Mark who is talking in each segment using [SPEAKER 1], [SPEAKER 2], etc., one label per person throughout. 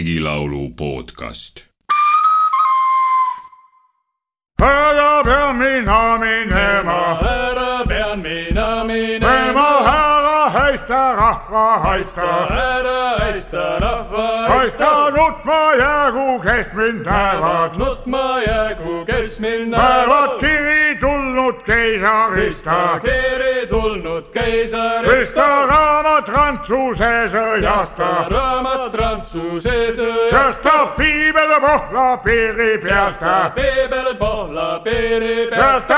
[SPEAKER 1] regilaulu podcast.
[SPEAKER 2] Ära pean mina minema,
[SPEAKER 3] ära pean mina
[SPEAKER 2] minema.
[SPEAKER 3] Minema,
[SPEAKER 2] ära haista rahva haista,
[SPEAKER 3] ära haista rahva
[SPEAKER 2] haista nutma jäägu, kes mind näevad.
[SPEAKER 3] nutma jäägu, kes mind
[SPEAKER 2] näevad kiri tulnud keisarista,
[SPEAKER 3] kiri tulnud keisarista.
[SPEAKER 2] Krista raamat Prantsuse sõjast,
[SPEAKER 3] raamat Prantsuse sõjast
[SPEAKER 2] piibel pohla piiri pealt,
[SPEAKER 3] peebel pohla piiri
[SPEAKER 2] pealt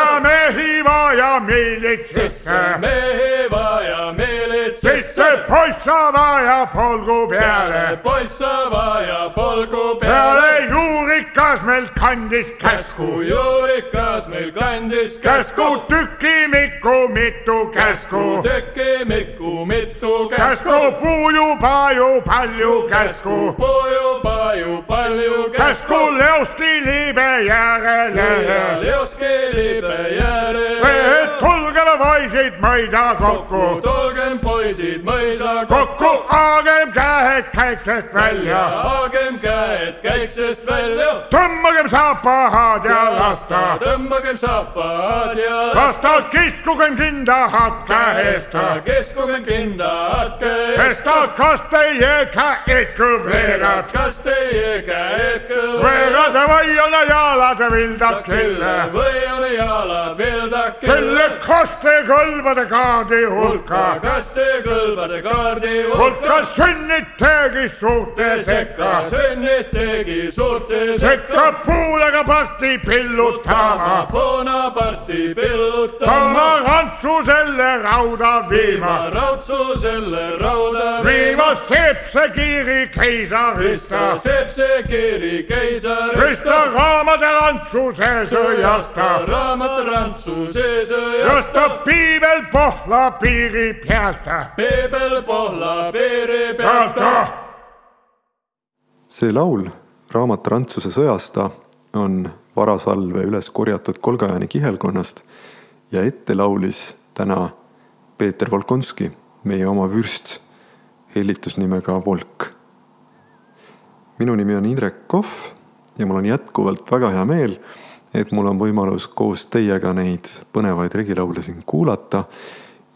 [SPEAKER 2] vajab miilitsisse
[SPEAKER 3] sisse. Mehe vaja meeled
[SPEAKER 2] sisse. Poissa vaja polgu peale,
[SPEAKER 3] poiss vaja polgu
[SPEAKER 2] peale.
[SPEAKER 3] Peale
[SPEAKER 2] juurikas meil kandis käsku.
[SPEAKER 3] Juurikas meil kandis
[SPEAKER 2] käsku. Tükimikku mitu käsku,
[SPEAKER 3] teki mikku mitu
[SPEAKER 2] käsku.
[SPEAKER 3] Käsku
[SPEAKER 2] puuju paju palju käsku,
[SPEAKER 3] puju paju palju
[SPEAKER 2] käsku leoski liibe järele,
[SPEAKER 3] Leoski liibe järele
[SPEAKER 2] et tulge poisid mõisa kokku,
[SPEAKER 3] tulgem poisid mõisa
[SPEAKER 2] kokku. Haagem käed käiksest välja,
[SPEAKER 3] haagem käed käiksest välja.
[SPEAKER 2] Tõmmagem saapad ja lasta.
[SPEAKER 3] tõmbagem saapad ja
[SPEAKER 2] lasta kiskugem kindad käest,
[SPEAKER 3] keskugem kindad
[SPEAKER 2] käestEsta kas teie käed kõverad,
[SPEAKER 3] kas teie käed
[SPEAKER 2] kõverad või on jalad vildad kelle,
[SPEAKER 3] või on jalad vildakil
[SPEAKER 2] kelle kas te kõlbade kaardi hulka,
[SPEAKER 3] kas te kõlbade kaardi
[SPEAKER 2] hulka. Sünnitegi suhte sekka,
[SPEAKER 3] sünnitegi suurte
[SPEAKER 2] sekka. Puulega parti pillutama,
[SPEAKER 3] Bonaparte
[SPEAKER 2] tama
[SPEAKER 3] pillutama.
[SPEAKER 2] Rantsu selle rauda viima,
[SPEAKER 3] raudsu selle rauda
[SPEAKER 2] viima seepse kiiri keisarista,
[SPEAKER 3] sepse kiri keisarista.
[SPEAKER 2] Krista raamade rantsuse sõjast,
[SPEAKER 3] raamat Prantsuse sõjast
[SPEAKER 2] tõsta piibel pohla piiri pealt,
[SPEAKER 3] peebel pohla piiri pealt.
[SPEAKER 2] Pealt.
[SPEAKER 4] See laul, raamat Prantsuse sõjasta, on varasalve üles korjatud Kolgajani kihelkonnast ja ette laulis täna Peeter Volkonski, meie oma vürst, hellitusnimega Volk. minu nimi on Indrek Kohv ja mul on jätkuvalt väga hea meel, et mul on võimalus koos teiega neid põnevaid regilaule siin kuulata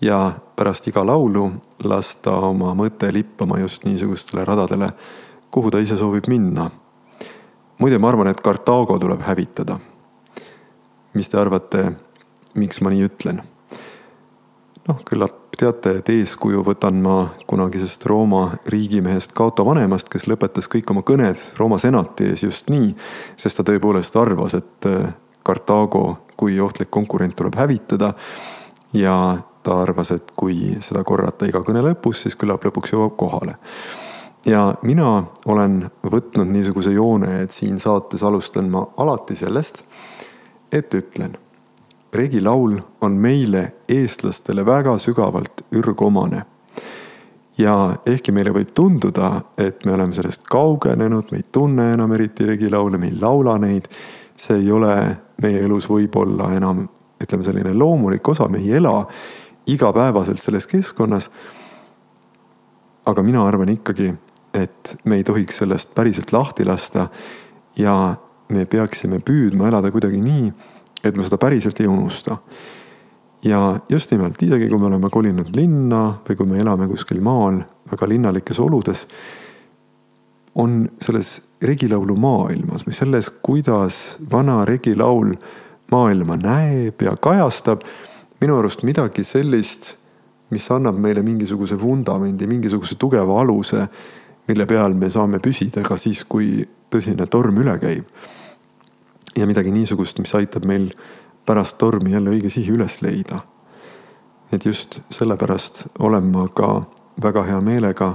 [SPEAKER 4] ja pärast iga laulu lasta oma mõte lippama just niisugustele radadele, kuhu ta ise soovib minna. muide, ma arvan, et Kartaago tuleb hävitada. mis te arvate, miks ma nii ütlen? noh, küllap teate, et eeskuju võtan ma kunagisest Rooma riigimehest Cato Vanemast, kes lõpetas kõik oma kõned Rooma senati ees just nii, sest ta tõepoolest arvas, et Kartaago kui ohtlik konkurent tuleb hävitada ja ta arvas, et kui seda korrata iga kõne lõpus, siis küllap lõpuks jõuab kohale ja mina olen võtnud niisuguse joone, et siin saates alustan ma alati sellest, et ütlen. Regilaul on meile, eestlastele väga sügavalt ürgomane. ja ehkki meile võib tunduda, et me oleme sellest kaugenenud, me ei tunne enam eriti regilaule, me ei laula neid, see ei ole meie elus võib-olla enam, ütleme, selline loomulik osa, me ei ela igapäevaselt selles keskkonnas. aga mina arvan ikkagi et me ei tohiks sellest päriselt lahti lasta ja me peaksime püüdma elada kuidagi nii, et me seda päriselt ei unusta. ja just nimelt, isegi kui me oleme kolinud linna või kui me elame kuskil maal väga linnalikes oludes, on selles regilaulu maailmas või selles, kuidas vana regilaul maailma näeb ja kajastab, minu arust midagi sellist, mis annab meile mingisuguse vundamendi, mingisuguse tugeva aluse mille peal me saame püsida ka siis, kui tõsine torm üle käib. Ja midagi niisugust, mis aitab meil pärast tormi jälle õige sihi üles leida. et just sellepärast olen ma ka väga hea meelega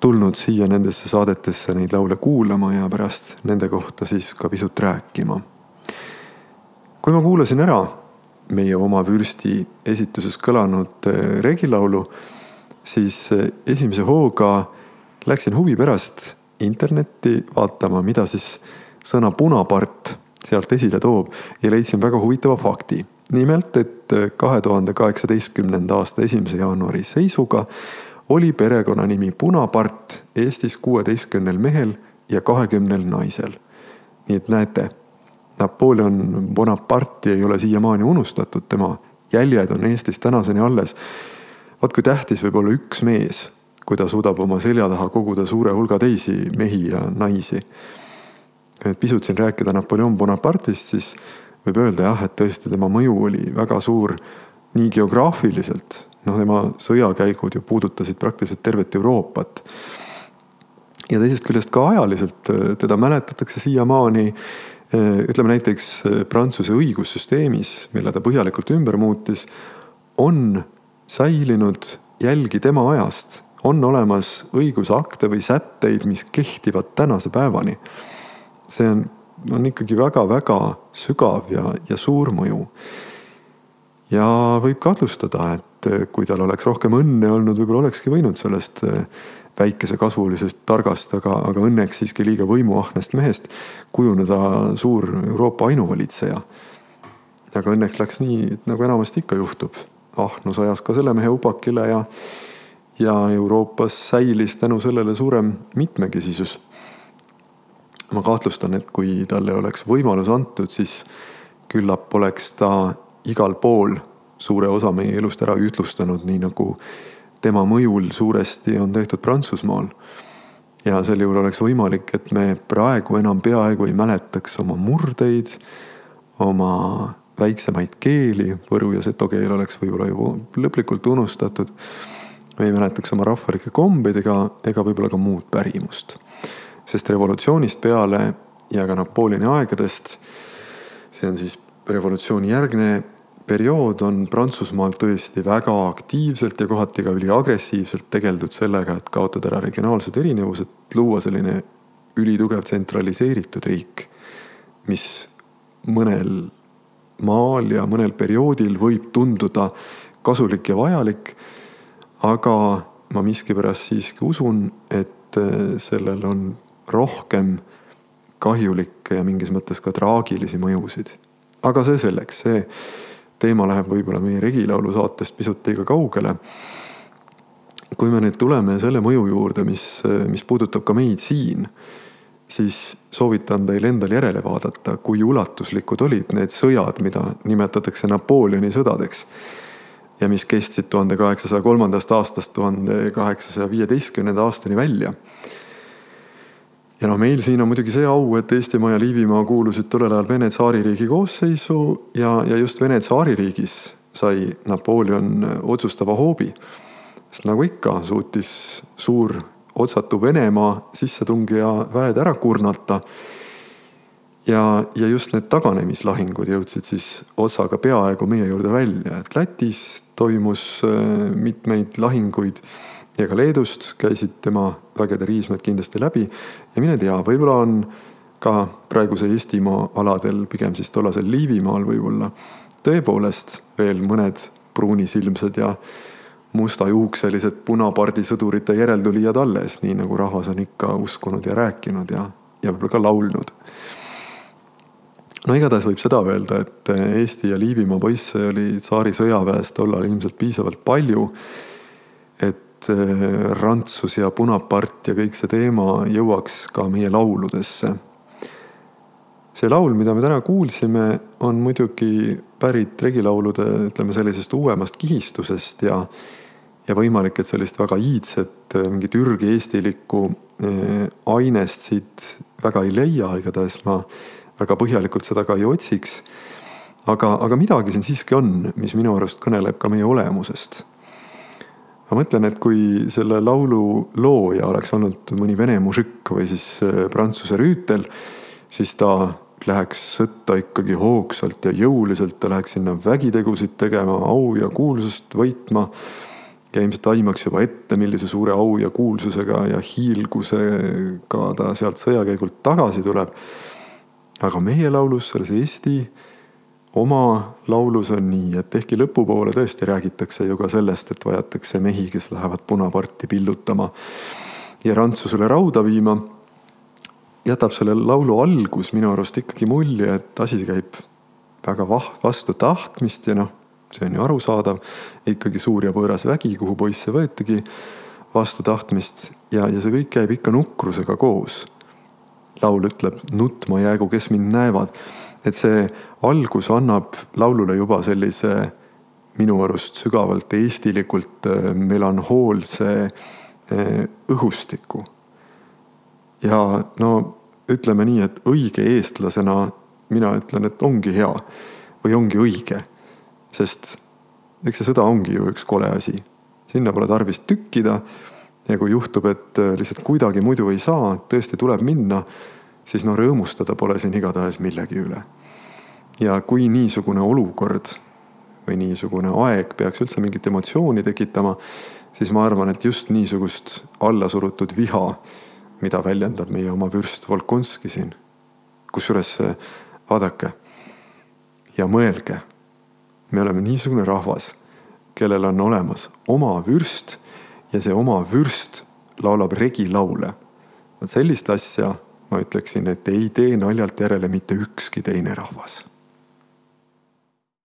[SPEAKER 4] tulnud siia nendesse saadetesse neid laule kuulama ja pärast nende kohta siis ka pisut rääkima. kui ma kuulasin ära meie oma vürsti esituses kõlanud regilaulu, siis esimese hooga läksin huvi pärast internetti vaatama, mida siis sõna punapart sealt esile toob ja leidsin väga huvitava fakti. nimelt, et kahe tuhande kaheksateistkümnenda aasta esimese jaanuari seisuga oli perekonnanimi Punapart Eestis kuueteistkümnel mehel ja kahekümnel naisel. nii et näete, Napoleon Bonaparte'i ei ole siiamaani unustatud, tema jäljed on Eestis tänaseni alles. vaat kui tähtis võib olla üks mees, kui ta suudab oma selja taha koguda suure hulga teisi mehi ja naisi. Et pisut siin rääkida Napoleon Bonaparte'ist, siis võib öelda jah, et tõesti tema mõju oli väga suur nii geograafiliselt, noh, tema sõjakäigud ju puudutasid praktiliselt tervet Euroopat. ja teisest küljest ka ajaliselt teda mäletatakse siiamaani ütleme näiteks Prantsuse õigussüsteemis, mille ta põhjalikult ümber muutis, on säilinud jälgi tema ajast, on olemas õigusakte või sätteid, mis kehtivad tänase päevani. See on, on ikkagi väga-väga sügav ja, ja suur mõju ja võib kahtlustada, et eh, kui tal oleks rohkem õnne olnud, võib-olla olekski võinud sellest eh, väikesekasvulisest targast, aga, aga õnneks siiski liiga võimuahnest mehest kujuneda suur Euroopa ainuvalitseja. aga õnneks läks nii, nagu enamasti ikka juhtub. ahnus ajas ka selle mehe upakile ja, ja Euroopas säilis tänu sellele suurem mitmekesisus. Ma kahtlustan, et kui talle oleks võimalus antud, siis küllap oleks ta igal pool suure osa meie elust ära ühtlustanud, nii nagu tema mõjul suuresti on tehtud Prantsusmaal. ja sel juhul oleks võimalik, et me praegu enam peaaegu ei mäletaks oma murdeid, oma väiksemaid keeli, võru ja seto keel oleks võib-olla juba lõplikult unustatud. me ei mäletaks oma rahvalikke kombeid ega, ega võib-olla ka muud pärimust. Sest revolutsioonist peale ja ka Napoleoni aegadest, see on siis revolutsiooni järgne periood on Prantsusmaal tõesti väga aktiivselt ja kohati ka üliagressiivselt tegeldud sellega, et kaotada ära regionaalsed erinevused, luua selline ülitugev tsentraliseeritud riik, mis mõnel maal ja mõnel perioodil võib tunduda kasulik ja vajalik. aga ma miskipärast siiski usun, et sellel on rohkem kahjulikke ja mingis mõttes ka traagilisi mõjusid. aga see selleks, see teema läheb võib-olla meie regilaulu saatest pisut liiga kaugele. kui me nüüd tuleme selle mõju juurde, mis, mis puudutab ka meid siin, siis soovitan teil endal järele vaadata, kui ulatuslikud olid need sõjad, mida nimetatakse Napoleoni sõdadeks ja mis kestsid tuhande kaheksasaja kolmandast aastast tuhande kaheksasaja viieteistkümnenda aastani välja ja noh, meil siin on muidugi see au, et Eestimaa ja Liivimaa kuulusid tollel ajal Vene tsaaririigi koosseisu ja, ja just Vene tsaaririigis sai Napoleon otsustava hoobi. sest nagu ikka, suutis suur otsatu Venemaa sissetungija väed ära kurnata. ja, ja just need taganemislahingud jõudsid siis otsaga peaaegu meie juurde välja, et Lätis toimus äh, mitmeid lahinguid ja ka Leedust käisid tema vägede riismed kindlasti läbi ja mine tea, võib-olla on ka praeguse Eestimaa aladel, pigem siis tollasel Liivimaal võib-olla tõepoolest veel mõned pruunisilmsed ja mustajuukselised punapardisõdurite järeltulijad alles, nii nagu rahvas on ikka uskunud ja rääkinud ja, ja võib-olla ka laulnud. no igatahes võib seda öelda, et Eesti ja Liivimaa poisse oli tsaari sõjaväes tollal ilmselt piisavalt palju, et Eh, rantsus ja punapart ja kõik see teema jõuaks ka meie lauludesse. see laul, mida me täna kuulsime, on muidugi pärit regilaulude, ütleme sellisest uuemast kihistusest ja ja võimalik, et sellist väga iidset, eh, mingit ürg-eestilikku eh, ainest siit väga ei leia, igatahes ma väga põhjalikult seda ka ei otsiks. aga, aga midagi siin siiski on, mis minu arust kõneleb ka meie olemusest ma mõtlen, et kui selle laulu looja oleks olnud mõni vene mužikk või siis äh, prantsuse rüütel, siis ta läheks sõtta ikkagi hoogsalt ja jõuliselt, ta läheks sinna vägitegusid tegema, au ja kuulsust võitma. ja ilmselt aimaks juba ette, millise suure au ja kuulsusega ja hiilgusega ta sealt sõjakäigult tagasi tuleb. aga meie laulus, selles Eesti oma laulus on nii, et ehkki lõpupoole tõesti räägitakse ju ka sellest, et vajatakse mehi, kes lähevad punaparti pillutama ja rantsusele rauda viima, jätab selle laulu algus minu arust ikkagi mulje, et asi käib väga vah-, vastu tahtmist ja noh, see on ju arusaadav, ikkagi suur ja võõras vägi, kuhu poisse võetigi. vastu tahtmist ja, ja see kõik käib ikka nukrusega koos. Laul ütleb, nutma jäägu, kes mind näevad. et see algus annab laulule juba sellise minu arust sügavalt eestilikult äh, melanhoolse äh, õhustiku. ja no ütleme nii, et õige eestlasena mina ütlen, et ongi hea või ongi õige, sest eks see sõda ongi ju üks kole asi sinna pole tarvis tükkida. Ja kui juhtub, et äh, lihtsalt kuidagi muidu ei saa, tõesti tuleb minna, siis no rõõmustada pole siin igatahes millegi üle. ja kui niisugune olukord või niisugune aeg peaks üldse mingit emotsiooni tekitama, siis ma arvan, et just niisugust allasurutud viha, mida väljendab meie oma vürst Volkonski siin. kusjuures vaadake ja mõelge, me oleme niisugune rahvas kellel on olemas oma vürst ja see oma vürst laulab regilaule. vot sellist asja ma ütleksin, et ei tee naljalt järele mitte ükski teine rahvas